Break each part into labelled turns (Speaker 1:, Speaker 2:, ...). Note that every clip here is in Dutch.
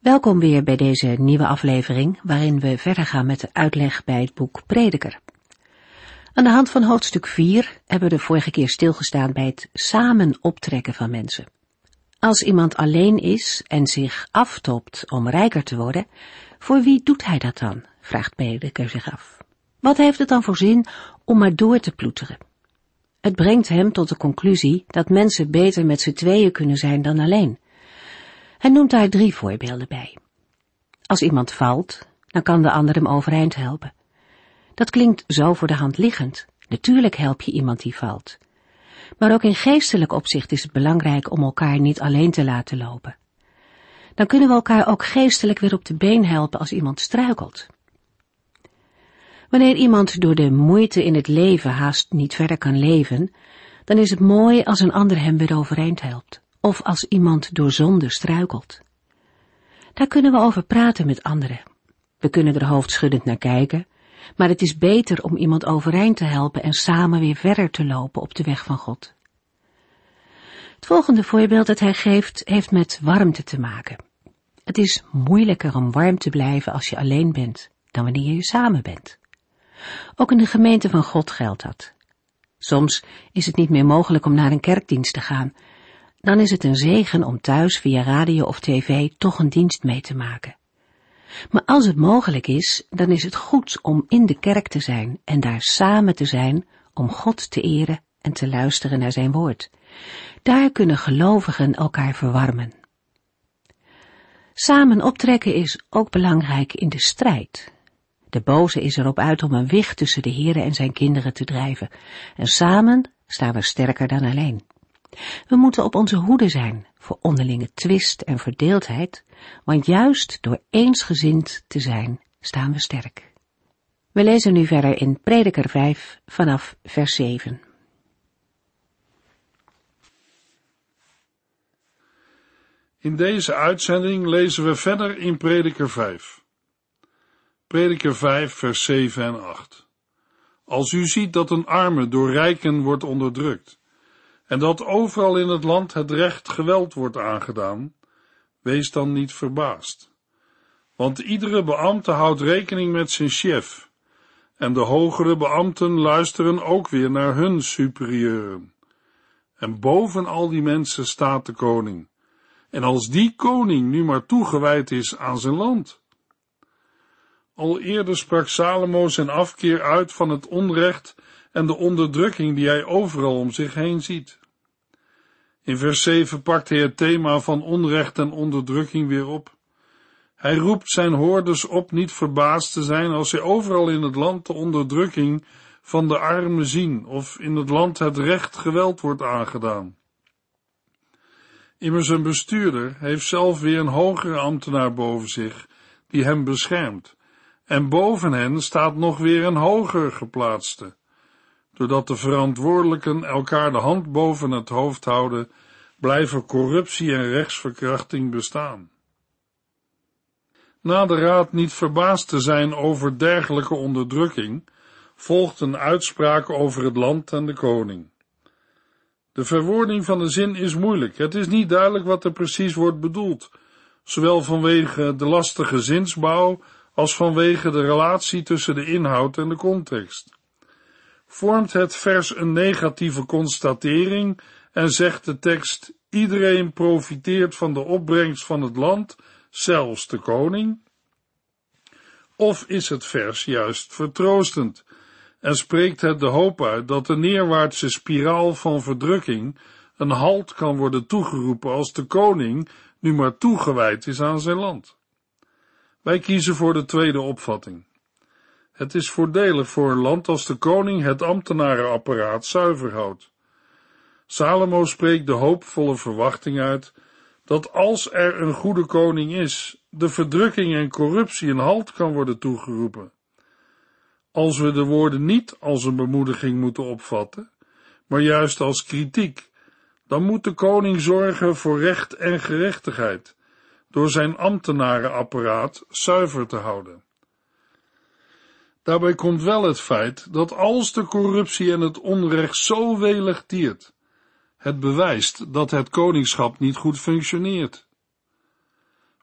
Speaker 1: Welkom weer bij deze nieuwe aflevering, waarin we verder gaan met de uitleg bij het boek Prediker. Aan de hand van hoofdstuk 4 hebben we de vorige keer stilgestaan bij het samen optrekken van mensen. Als iemand alleen is en zich aftopt om rijker te worden, voor wie doet hij dat dan? vraagt Prediker zich af. Wat heeft het dan voor zin om maar door te ploeteren? Het brengt hem tot de conclusie dat mensen beter met z'n tweeën kunnen zijn dan alleen. Hij noemt daar drie voorbeelden bij. Als iemand valt, dan kan de ander hem overeind helpen. Dat klinkt zo voor de hand liggend. Natuurlijk help je iemand die valt. Maar ook in geestelijk opzicht is het belangrijk om elkaar niet alleen te laten lopen. Dan kunnen we elkaar ook geestelijk weer op de been helpen als iemand struikelt. Wanneer iemand door de moeite in het leven haast niet verder kan leven, dan is het mooi als een ander hem weer overeind helpt of als iemand door zonde struikelt. Daar kunnen we over praten met anderen. We kunnen er hoofdschuddend naar kijken, maar het is beter om iemand overeind te helpen en samen weer verder te lopen op de weg van God. Het volgende voorbeeld dat hij geeft, heeft met warmte te maken. Het is moeilijker om warm te blijven als je alleen bent, dan wanneer je samen bent. Ook in de gemeente van God geldt dat. Soms is het niet meer mogelijk om naar een kerkdienst te gaan, dan is het een zegen om thuis via radio of tv toch een dienst mee te maken. Maar als het mogelijk is, dan is het goed om in de kerk te zijn en daar samen te zijn om God te eren en te luisteren naar zijn woord. Daar kunnen gelovigen elkaar verwarmen. Samen optrekken is ook belangrijk in de strijd. De boze is erop uit om een wicht tussen de Heere en zijn kinderen te drijven, en samen staan we sterker dan alleen. We moeten op onze hoede zijn voor onderlinge twist en verdeeldheid, want juist door eensgezind te zijn staan we sterk. We lezen nu verder in Prediker 5 vanaf vers 7.
Speaker 2: In deze uitzending lezen we verder in Prediker 5. Prediker 5 vers 7 en 8. Als u ziet dat een arme door rijken wordt onderdrukt, en dat overal in het land het recht geweld wordt aangedaan, wees dan niet verbaasd. Want iedere beambte houdt rekening met zijn chef, en de hogere beambten luisteren ook weer naar hun superieuren. En boven al die mensen staat de koning. En als die koning nu maar toegewijd is aan zijn land. Al eerder sprak Salomo zijn afkeer uit van het onrecht en de onderdrukking die hij overal om zich heen ziet. In vers 7 pakt hij het thema van onrecht en onderdrukking weer op. Hij roept zijn hoorders op niet verbaasd te zijn als zij overal in het land de onderdrukking van de armen zien of in het land het recht geweld wordt aangedaan. Immers een bestuurder heeft zelf weer een hogere ambtenaar boven zich, die hem beschermt, en boven hen staat nog weer een hoger geplaatste. Doordat de verantwoordelijken elkaar de hand boven het hoofd houden, blijven corruptie en rechtsverkrachting bestaan. Na de raad niet verbaasd te zijn over dergelijke onderdrukking, volgt een uitspraak over het land en de koning. De verwoording van de zin is moeilijk. Het is niet duidelijk wat er precies wordt bedoeld, zowel vanwege de lastige zinsbouw als vanwege de relatie tussen de inhoud en de context. Vormt het vers een negatieve constatering en zegt de tekst, iedereen profiteert van de opbrengst van het land, zelfs de koning? Of is het vers juist vertroostend en spreekt het de hoop uit dat de neerwaartse spiraal van verdrukking een halt kan worden toegeroepen als de koning nu maar toegewijd is aan zijn land? Wij kiezen voor de tweede opvatting. Het is voordelig voor een land als de koning het ambtenarenapparaat zuiver houdt. Salomo spreekt de hoopvolle verwachting uit dat als er een goede koning is, de verdrukking en corruptie een halt kan worden toegeroepen. Als we de woorden niet als een bemoediging moeten opvatten, maar juist als kritiek, dan moet de koning zorgen voor recht en gerechtigheid, door zijn ambtenarenapparaat zuiver te houden. Daarbij komt wel het feit dat als de corruptie en het onrecht zo welig tiert, het bewijst dat het koningschap niet goed functioneert.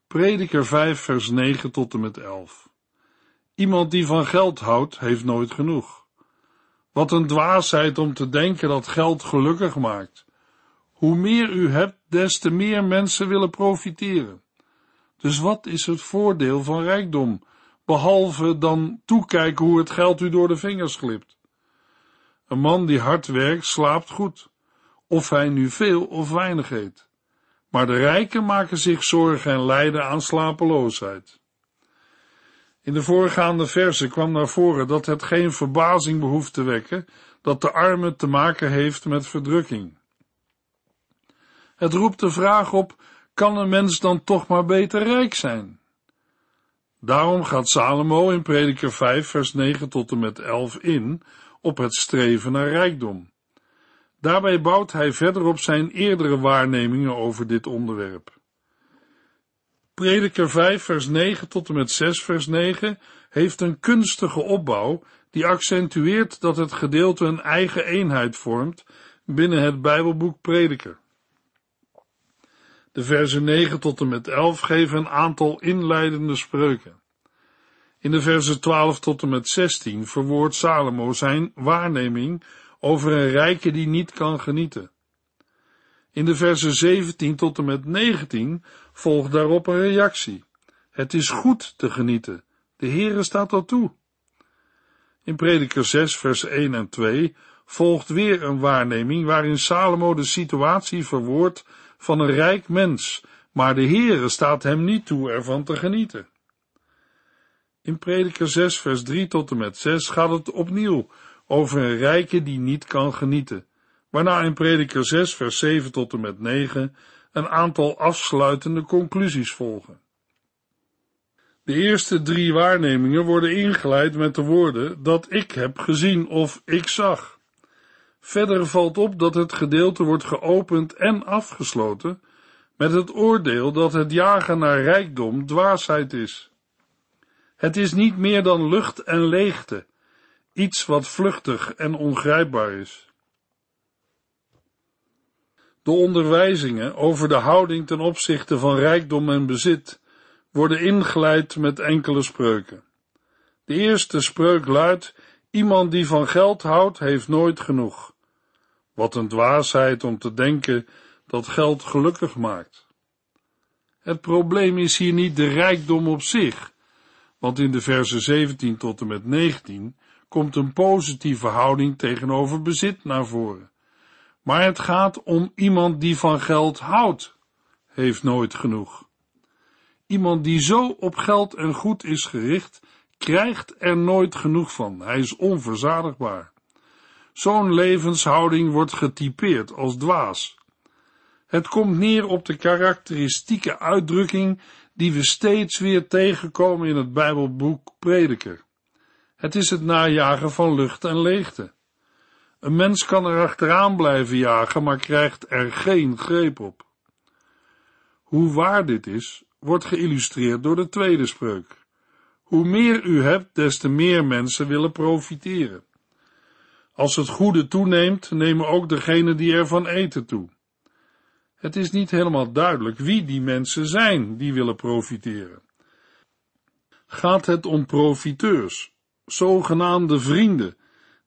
Speaker 2: Prediker 5 vers 9 tot en met 11 Iemand die van geld houdt, heeft nooit genoeg. Wat een dwaasheid om te denken dat geld gelukkig maakt. Hoe meer u hebt, des te meer mensen willen profiteren. Dus wat is het voordeel van rijkdom, behalve dan toekijken hoe het geld u door de vingers glipt? Een man die hard werkt, slaapt goed, of hij nu veel of weinig eet. Maar de rijken maken zich zorgen en lijden aan slapeloosheid. In de voorgaande verse kwam naar voren dat het geen verbazing behoeft te wekken dat de arme te maken heeft met verdrukking. Het roept de vraag op, kan een mens dan toch maar beter rijk zijn? Daarom gaat Salomo in Prediker 5 vers 9 tot en met 11 in op het streven naar rijkdom. Daarbij bouwt hij verder op zijn eerdere waarnemingen over dit onderwerp. Prediker 5 vers 9 tot en met 6 vers 9 heeft een kunstige opbouw die accentueert dat het gedeelte een eigen eenheid vormt binnen het Bijbelboek Prediker. De versen 9 tot en met 11 geven een aantal inleidende spreuken. In de versen 12 tot en met 16 verwoordt Salomo zijn waarneming over een rijke die niet kan genieten. In de versen 17 tot en met 19 volgt daarop een reactie. Het is goed te genieten. De Heere staat al toe. In Prediker 6 vers 1 en 2 volgt weer een waarneming waarin Salomo de situatie verwoordt van een rijk mens, maar de Heere staat hem niet toe ervan te genieten. In Prediker 6 vers 3 tot en met 6 gaat het opnieuw over een rijke die niet kan genieten, waarna in Prediker 6 vers 7 tot en met 9 een aantal afsluitende conclusies volgen. De eerste drie waarnemingen worden ingeleid met de woorden dat ik heb gezien of ik zag. Verder valt op dat het gedeelte wordt geopend en afgesloten met het oordeel dat het jagen naar rijkdom dwaasheid is. Het is niet meer dan lucht en leegte, iets wat vluchtig en ongrijpbaar is. De onderwijzingen over de houding ten opzichte van rijkdom en bezit worden ingeleid met enkele spreuken. De eerste spreuk luidt: Iemand die van geld houdt, heeft nooit genoeg. Wat een dwaasheid om te denken dat geld gelukkig maakt. Het probleem is hier niet de rijkdom op zich, want in de versen 17 tot en met 19 komt een positieve houding tegenover bezit naar voren. Maar het gaat om iemand die van geld houdt, heeft nooit genoeg. Iemand die zo op geld en goed is gericht, krijgt er nooit genoeg van. Hij is onverzadigbaar. Zo'n levenshouding wordt getypeerd als dwaas. Het komt neer op de karakteristieke uitdrukking die we steeds weer tegenkomen in het Bijbelboek Prediker. Het is het najagen van lucht en leegte. Een mens kan er achteraan blijven jagen, maar krijgt er geen greep op. Hoe waar dit is, wordt geïllustreerd door de tweede spreuk. Hoe meer u hebt, des te meer mensen willen profiteren. Als het goede toeneemt, nemen ook degenen die ervan eten toe. Het is niet helemaal duidelijk wie die mensen zijn die willen profiteren. Gaat het om profiteurs, zogenaamde vrienden,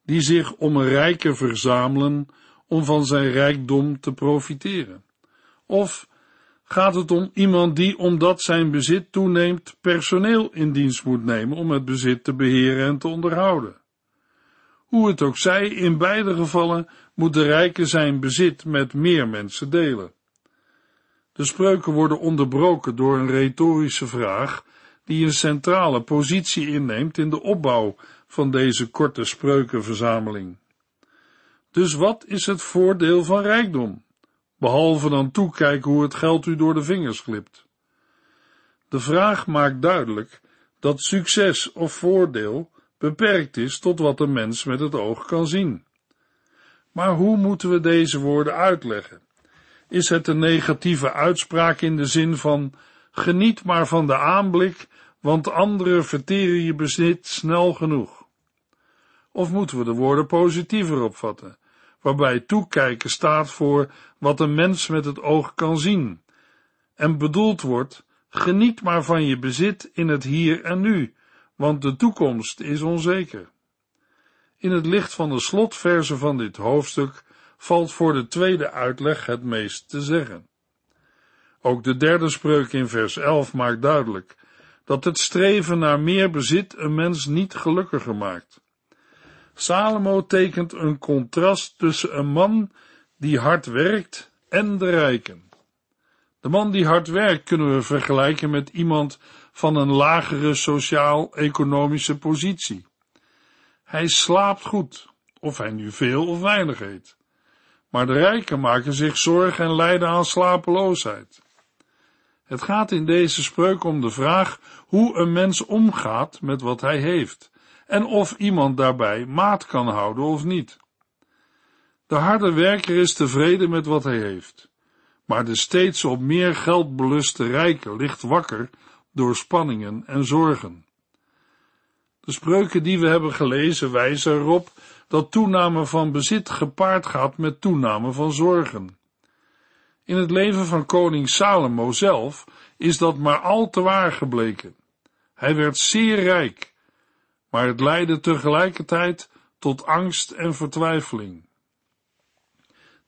Speaker 2: die zich om een rijke verzamelen om van zijn rijkdom te profiteren? Of gaat het om iemand die, omdat zijn bezit toeneemt, personeel in dienst moet nemen om het bezit te beheren en te onderhouden? Hoe het ook zij, in beide gevallen moet de rijke zijn bezit met meer mensen delen. De spreuken worden onderbroken door een retorische vraag die een centrale positie inneemt in de opbouw van deze korte spreukenverzameling. Dus wat is het voordeel van rijkdom, behalve dan toekijken hoe het geld u door de vingers glipt? De vraag maakt duidelijk dat succes of voordeel beperkt is tot wat de mens met het oog kan zien. Maar hoe moeten we deze woorden uitleggen? Is het een negatieve uitspraak in de zin van geniet maar van de aanblik, want anderen verteren je bezit snel genoeg? Of moeten we de woorden positiever opvatten, waarbij toekijken staat voor wat een mens met het oog kan zien, en bedoeld wordt geniet maar van je bezit in het hier en nu, want de toekomst is onzeker. In het licht van de slotverse van dit hoofdstuk valt voor de tweede uitleg het meest te zeggen. Ook de derde spreuk in vers 11 maakt duidelijk dat het streven naar meer bezit een mens niet gelukkiger maakt. Salomo tekent een contrast tussen een man die hard werkt en de rijken. De man die hard werkt kunnen we vergelijken met iemand van een lagere sociaal-economische positie. Hij slaapt goed, of hij nu veel of weinig eet. Maar de rijken maken zich zorgen en lijden aan slapeloosheid. Het gaat in deze spreuk om de vraag hoe een mens omgaat met wat hij heeft en of iemand daarbij maat kan houden of niet. De harde werker is tevreden met wat hij heeft, maar de steeds op meer geld beluste rijke ligt wakker door spanningen en zorgen. De spreuken die we hebben gelezen wijzen erop dat toename van bezit gepaard gaat met toename van zorgen. In het leven van koning Salomo zelf is dat maar al te waar gebleken. Hij werd zeer rijk, maar het leidde tegelijkertijd tot angst en vertwijfeling.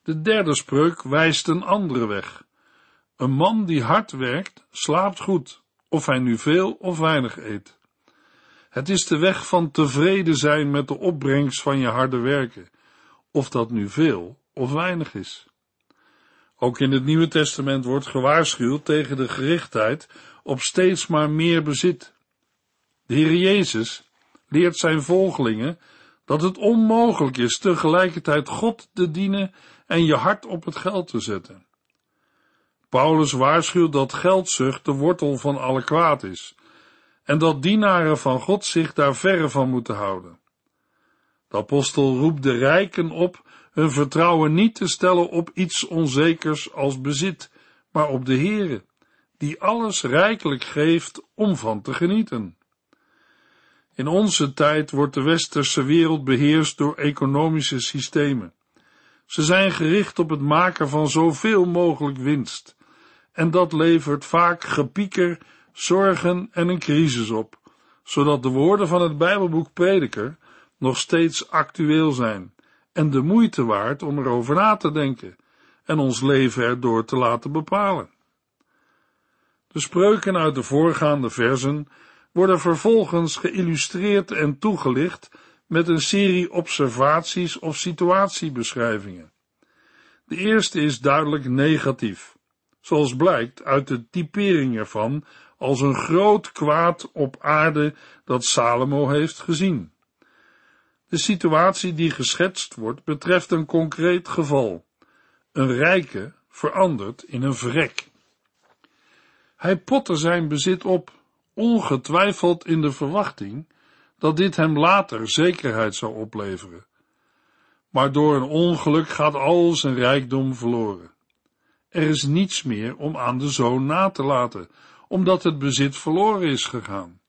Speaker 2: De derde spreuk wijst een andere weg. Een man die hard werkt, slaapt goed, of hij nu veel of weinig eet. Het is de weg van tevreden zijn met de opbrengst van je harde werken, of dat nu veel of weinig is. Ook in het Nieuwe Testament wordt gewaarschuwd tegen de gerichtheid op steeds maar meer bezit. De Heer Jezus leert zijn volgelingen dat het onmogelijk is tegelijkertijd God te dienen en je hart op het geld te zetten. Paulus waarschuwt dat geldzucht de wortel van alle kwaad is en dat dienaren van God zich daar verre van moeten houden. De apostel roept de rijken op hun vertrouwen niet te stellen op iets onzekers als bezit, maar op de Heere, die alles rijkelijk geeft om van te genieten. In onze tijd wordt de westerse wereld beheerst door economische systemen. Ze zijn gericht op het maken van zoveel mogelijk winst, en dat levert vaak gepieker, zorgen en een crisis op, zodat de woorden van het Bijbelboek Prediker nog steeds actueel zijn en de moeite waard om erover na te denken en ons leven erdoor te laten bepalen. De spreuken uit de voorgaande versen worden vervolgens geïllustreerd en toegelicht met een serie observaties of situatiebeschrijvingen. De eerste is duidelijk negatief, zoals blijkt uit de typering ervan als een groot kwaad op aarde dat Salomo heeft gezien. De situatie die geschetst wordt betreft een concreet geval. Een rijke verandert in een vrek. Hij potte zijn bezit op, ongetwijfeld in de verwachting dat dit hem later zekerheid zou opleveren. Maar door een ongeluk gaat al zijn rijkdom verloren. Er is niets meer om aan de zoon na te laten, omdat het bezit verloren is gegaan.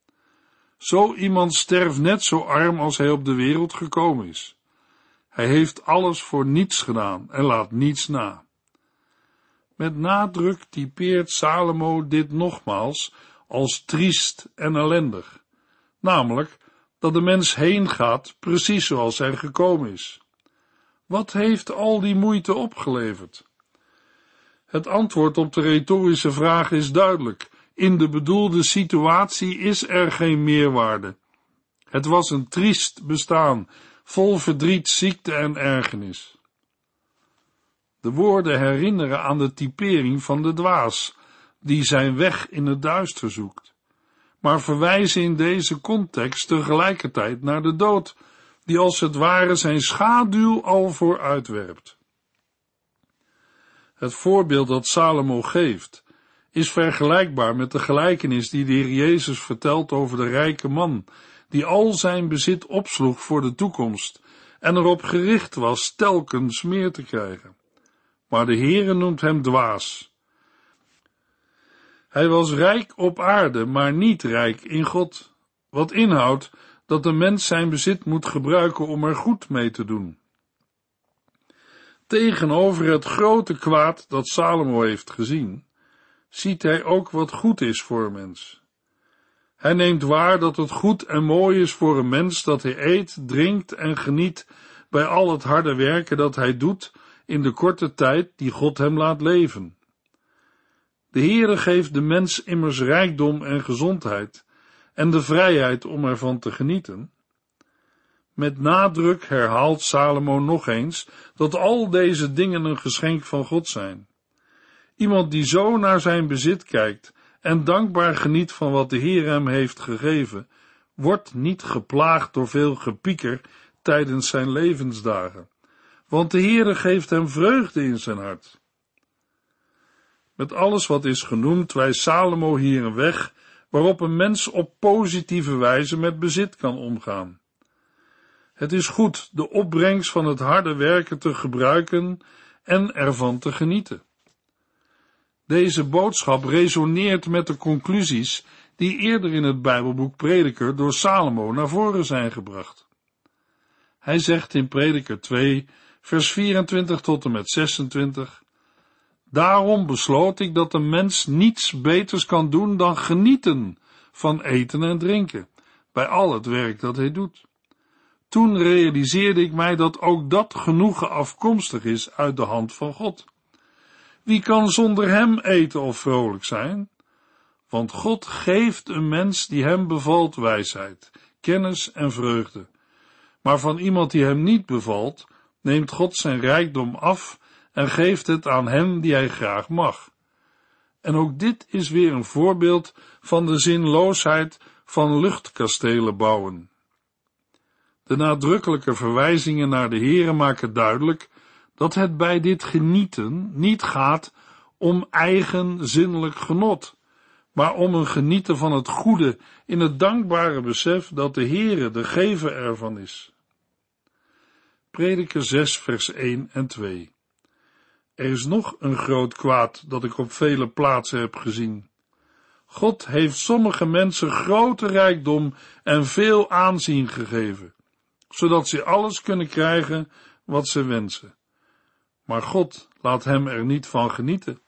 Speaker 2: Zo iemand sterft net zo arm als hij op de wereld gekomen is. Hij heeft alles voor niets gedaan en laat niets na. Met nadruk typeert Salomo dit nogmaals als triest en ellendig, namelijk dat de mens heen gaat precies zoals hij gekomen is. Wat heeft al die moeite opgeleverd? Het antwoord op de retorische vraag is duidelijk. In de bedoelde situatie is er geen meerwaarde. Het was een triest bestaan, vol verdriet, ziekte en ergernis. De woorden herinneren aan de typering van de dwaas, die zijn weg in het duister zoekt, maar verwijzen in deze context tegelijkertijd naar de dood, die als het ware zijn schaduw al vooruitwerpt. Het voorbeeld dat Salomo geeft, is vergelijkbaar met de gelijkenis die de Heer Jezus vertelt over de rijke man, die al zijn bezit opsloeg voor de toekomst en erop gericht was telkens meer te krijgen. Maar de Heere noemt hem dwaas. Hij was rijk op aarde, maar niet rijk in God, wat inhoudt dat de mens zijn bezit moet gebruiken om er goed mee te doen. Tegenover het grote kwaad dat Salomo heeft gezien, ziet hij ook wat goed is voor een mens. Hij neemt waar dat het goed en mooi is voor een mens dat hij eet, drinkt en geniet bij al het harde werken dat hij doet in de korte tijd die God hem laat leven. De Heere geeft de mens immers rijkdom en gezondheid en de vrijheid om ervan te genieten. Met nadruk herhaalt Salomo nog eens dat al deze dingen een geschenk van God zijn. Iemand die zo naar zijn bezit kijkt en dankbaar geniet van wat de Heer hem heeft gegeven, wordt niet geplaagd door veel gepieker tijdens zijn levensdagen, want de Heere geeft hem vreugde in zijn hart. Met alles wat is genoemd wijst Salomo hier een weg waarop een mens op positieve wijze met bezit kan omgaan. Het is goed de opbrengst van het harde werken te gebruiken en ervan te genieten. Deze boodschap resoneert met de conclusies die eerder in het Bijbelboek Prediker door Salomo naar voren zijn gebracht. Hij zegt in Prediker 2, vers 24 tot en met 26, Daarom besloot ik dat een mens niets beters kan doen dan genieten van eten en drinken, bij al het werk dat hij doet. Toen realiseerde ik mij dat ook dat genoegen afkomstig is uit de hand van God. Wie kan zonder hem eten of vrolijk zijn? Want God geeft een mens die hem bevalt wijsheid, kennis en vreugde. Maar van iemand die hem niet bevalt, neemt God zijn rijkdom af en geeft het aan hem die hij graag mag. En ook dit is weer een voorbeeld van de zinloosheid van luchtkastelen bouwen. De nadrukkelijke verwijzingen naar de Here maken duidelijk dat het bij dit genieten niet gaat om eigen zinnelijk genot, maar om een genieten van het goede in het dankbare besef dat de Heere de gever ervan is. Prediker 6 vers 1 en 2 Er is nog een groot kwaad dat ik op vele plaatsen heb gezien. God heeft sommige mensen grote rijkdom en veel aanzien gegeven, zodat ze alles kunnen krijgen wat ze wensen maar God laat hem er niet van genieten.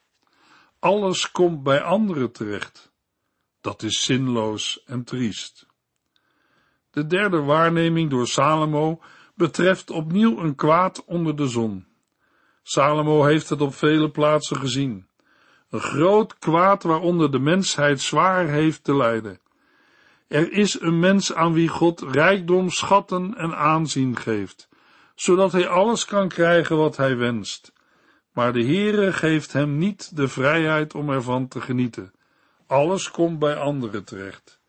Speaker 2: Alles komt bij anderen terecht. Dat is zinloos en triest. De derde waarneming door Salomo betreft opnieuw een kwaad onder de zon. Salomo heeft het op vele plaatsen gezien. Een groot kwaad waaronder de mensheid zwaar heeft te lijden. Er is een mens aan wie God rijkdom, schatten en aanzien geeft, zodat hij alles kan krijgen wat hij wenst. Maar de Heere geeft hem niet de vrijheid om ervan te genieten. Alles komt bij anderen terecht.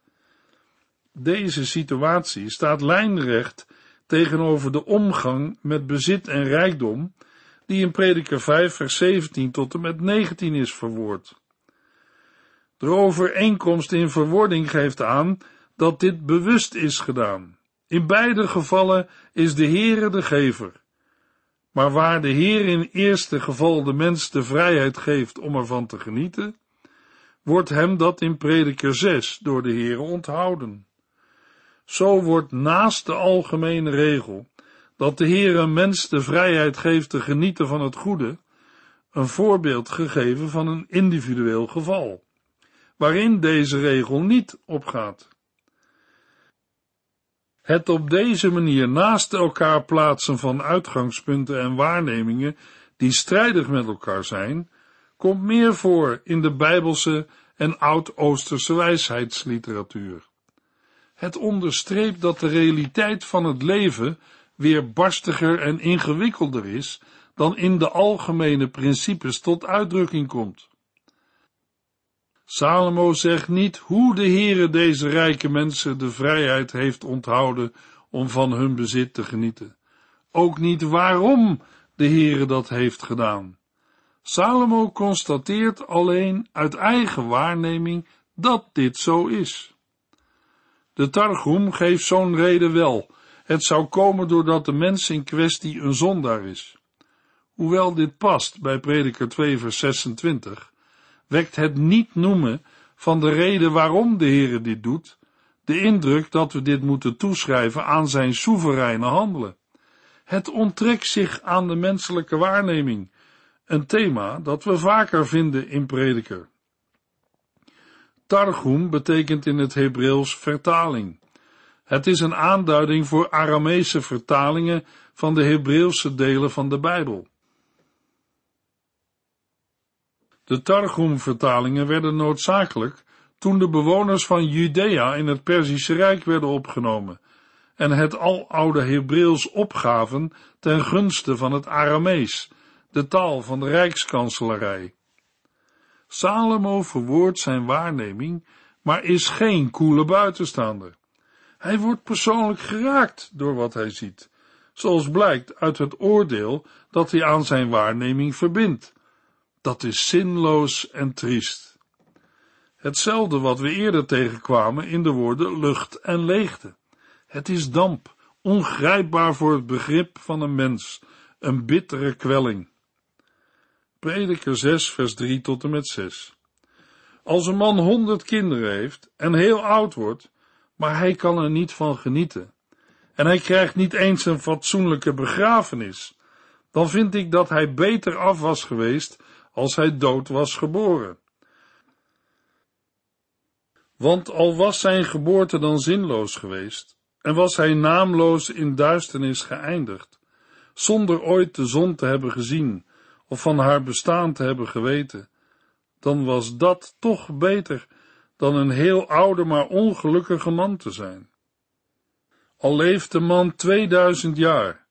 Speaker 2: Deze situatie staat lijnrecht tegenover de omgang met bezit en rijkdom, die in Prediker 5 vers 17 tot en met 19 is verwoord. De overeenkomst in verwording geeft aan dat dit bewust is gedaan. In beide gevallen is de Heere de gever. Maar waar de Heer in eerste geval de mens de vrijheid geeft om ervan te genieten, wordt hem dat in prediker 6 door de Heer onthouden. Zo wordt naast de algemene regel dat de Heer een mens de vrijheid geeft te genieten van het goede, een voorbeeld gegeven van een individueel geval, waarin deze regel niet opgaat. Het op deze manier naast elkaar plaatsen van uitgangspunten en waarnemingen die strijdig met elkaar zijn, komt meer voor in de Bijbelse en Oud-Oosterse wijsheidsliteratuur. Het onderstreept dat de realiteit van het leven weer barstiger en ingewikkelder is dan in de algemene principes tot uitdrukking komt. Salomo zegt niet hoe de Heere deze rijke mensen de vrijheid heeft onthouden om van hun bezit te genieten. Ook niet waarom de Heere dat heeft gedaan. Salomo constateert alleen uit eigen waarneming dat dit zo is. De Targum geeft zo'n reden wel. Het zou komen doordat de mens in kwestie een zondaar is. Hoewel dit past bij Prediker 2 vers 26, wekt het niet noemen van de reden waarom de Heere dit doet, de indruk dat we dit moeten toeschrijven aan zijn soevereine handelen. Het onttrekt zich aan de menselijke waarneming, een thema dat we vaker vinden in Prediker. Targum betekent in het Hebreeuws vertaling. Het is een aanduiding voor Aramese vertalingen van de Hebreeuwse delen van de Bijbel. De Targum-vertalingen werden noodzakelijk toen de bewoners van Judea in het Perzische Rijk werden opgenomen en het aloude Hebreeuws opgaven ten gunste van het Aramees, de taal van de Rijkskanselarij. Salomo verwoordt zijn waarneming, maar is geen koele buitenstaander. Hij wordt persoonlijk geraakt door wat hij ziet, zoals blijkt uit het oordeel dat hij aan zijn waarneming verbindt. Dat is zinloos en triest. Hetzelfde wat we eerder tegenkwamen in de woorden lucht en leegte. Het is damp, ongrijpbaar voor het begrip van een mens, een bittere kwelling. Prediker 6, vers 3 tot en met 6. Als een man honderd kinderen heeft en heel oud wordt, maar hij kan er niet van genieten, en hij krijgt niet eens een fatsoenlijke begrafenis, dan vind ik dat hij beter af was geweest als hij dood was geboren. Want al was zijn geboorte dan zinloos geweest, en was hij naamloos in duisternis geëindigd, zonder ooit de zon te hebben gezien of van haar bestaan te hebben geweten, dan was dat toch beter dan een heel oude maar ongelukkige man te zijn. Al leeft de man 2000 jaar,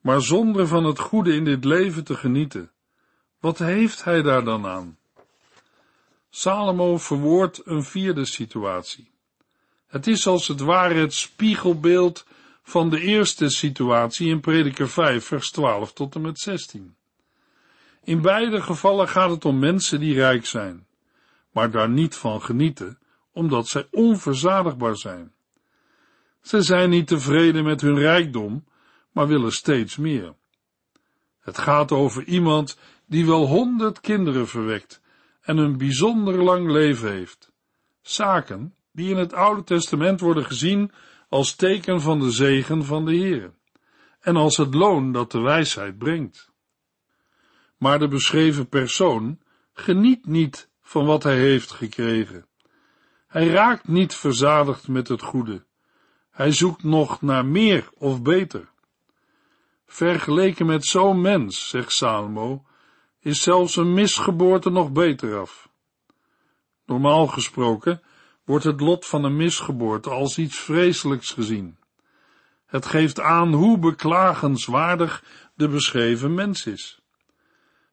Speaker 2: maar zonder van het goede in dit leven te genieten, wat heeft hij daar dan aan? Salomo verwoordt een vierde situatie. Het is als het ware het spiegelbeeld van de eerste situatie in Prediker 5, vers 12 tot en met 16. In beide gevallen gaat het om mensen die rijk zijn, maar daar niet van genieten, omdat zij onverzadigbaar zijn. Ze zijn niet tevreden met hun rijkdom, maar willen steeds meer. Het gaat over iemand die wel honderd kinderen verwekt en een bijzonder lang leven heeft. Zaken die in het Oude Testament worden gezien als teken van de zegen van de Heer en als het loon dat de wijsheid brengt. Maar de beschreven persoon geniet niet van wat hij heeft gekregen. Hij raakt niet verzadigd met het goede. Hij zoekt nog naar meer of beter. Vergeleken met zo'n mens, zegt Salomo, is zelfs een misgeboorte nog beter af. Normaal gesproken wordt het lot van een misgeboorte als iets vreselijks gezien. Het geeft aan hoe beklagenswaardig de beschreven mens is.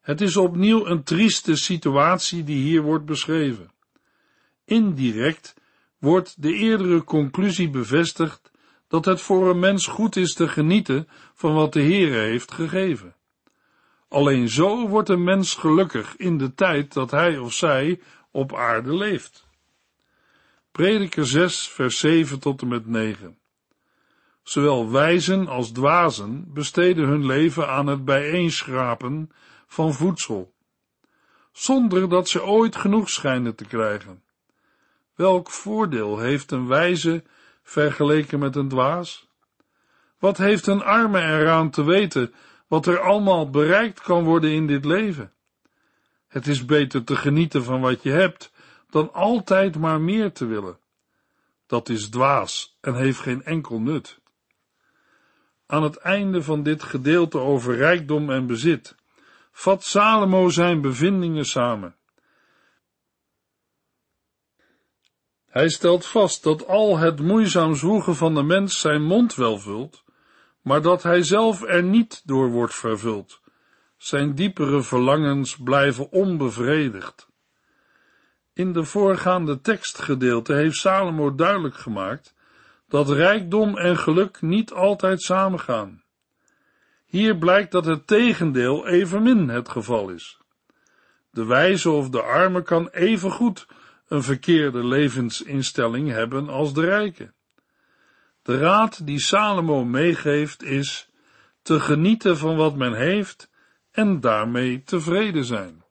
Speaker 2: Het is opnieuw een trieste situatie die hier wordt beschreven. Indirect wordt de eerdere conclusie bevestigd dat het voor een mens goed is te genieten van wat de Heere heeft gegeven. Alleen zo wordt een mens gelukkig in de tijd dat hij of zij op aarde leeft. Prediker 6, vers 7 tot en met 9. Zowel wijzen als dwazen besteden hun leven aan het bijeenschrapen van voedsel, zonder dat ze ooit genoeg schijnen te krijgen. Welk voordeel heeft een wijze vergeleken met een dwaas? Wat heeft een arme eraan te weten wat er allemaal bereikt kan worden in dit leven? Het is beter te genieten van wat je hebt, dan altijd maar meer te willen. Dat is dwaas en heeft geen enkel nut. Aan het einde van dit gedeelte over rijkdom en bezit vat Salomo zijn bevindingen samen. Hij stelt vast dat al het moeizaam zwoegen van de mens zijn mond wel vult, maar dat hij zelf er niet door wordt vervuld. Zijn diepere verlangens blijven onbevredigd. In de voorgaande tekstgedeelte heeft Salomo duidelijk gemaakt dat rijkdom en geluk niet altijd samengaan. Hier blijkt dat het tegendeel evenmin het geval is. De wijze of de arme kan evengoed een verkeerde levensinstelling hebben als de rijke. De raad die Salomo meegeeft is te genieten van wat men heeft en daarmee tevreden zijn.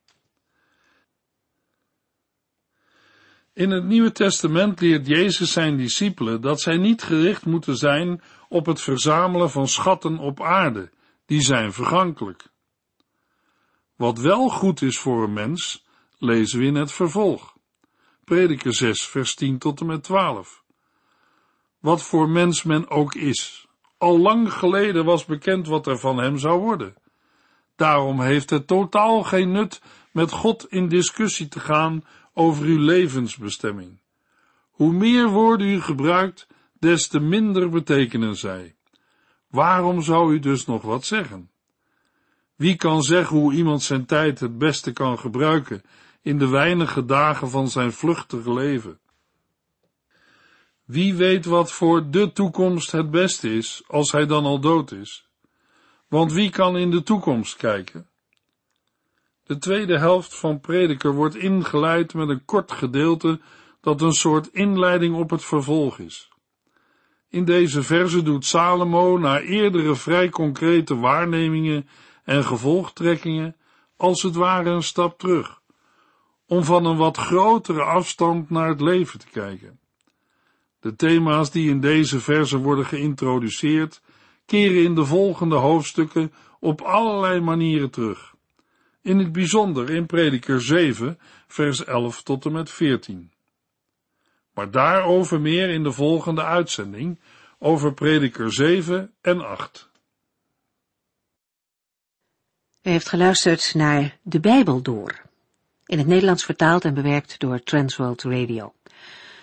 Speaker 2: In het Nieuwe Testament leert Jezus zijn discipelen dat zij niet gericht moeten zijn op het verzamelen van schatten op aarde, die zijn vergankelijk. Wat wel goed is voor een mens, lezen we in het vervolg. Prediker 6, vers 10 tot en met 12. Wat voor mens men ook is. Al lang geleden was bekend wat er van hem zou worden. Daarom heeft het totaal geen nut met God in discussie te gaan over uw levensbestemming. Hoe meer woorden u gebruikt, des te minder betekenen zij. Waarom zou u dus nog wat zeggen? Wie kan zeggen hoe iemand zijn tijd het beste kan gebruiken in de weinige dagen van zijn vluchtige leven? Wie weet wat voor de toekomst het beste is, als hij dan al dood is? Want wie kan in de toekomst kijken? De tweede helft van Prediker wordt ingeleid met een kort gedeelte dat een soort inleiding op het vervolg is. In deze verse doet Salomo na eerdere vrij concrete waarnemingen en gevolgtrekkingen als het ware een stap terug, om van een wat grotere afstand naar het leven te kijken. De thema's die in deze verse worden geïntroduceerd, keren in de volgende hoofdstukken op allerlei manieren terug. In het bijzonder in Prediker 7, vers 11 tot en met 14. Maar daarover meer in de volgende uitzending over Prediker 7 en 8.
Speaker 1: U heeft geluisterd naar De Bijbel Door, in het Nederlands vertaald en bewerkt door Transworld Radio.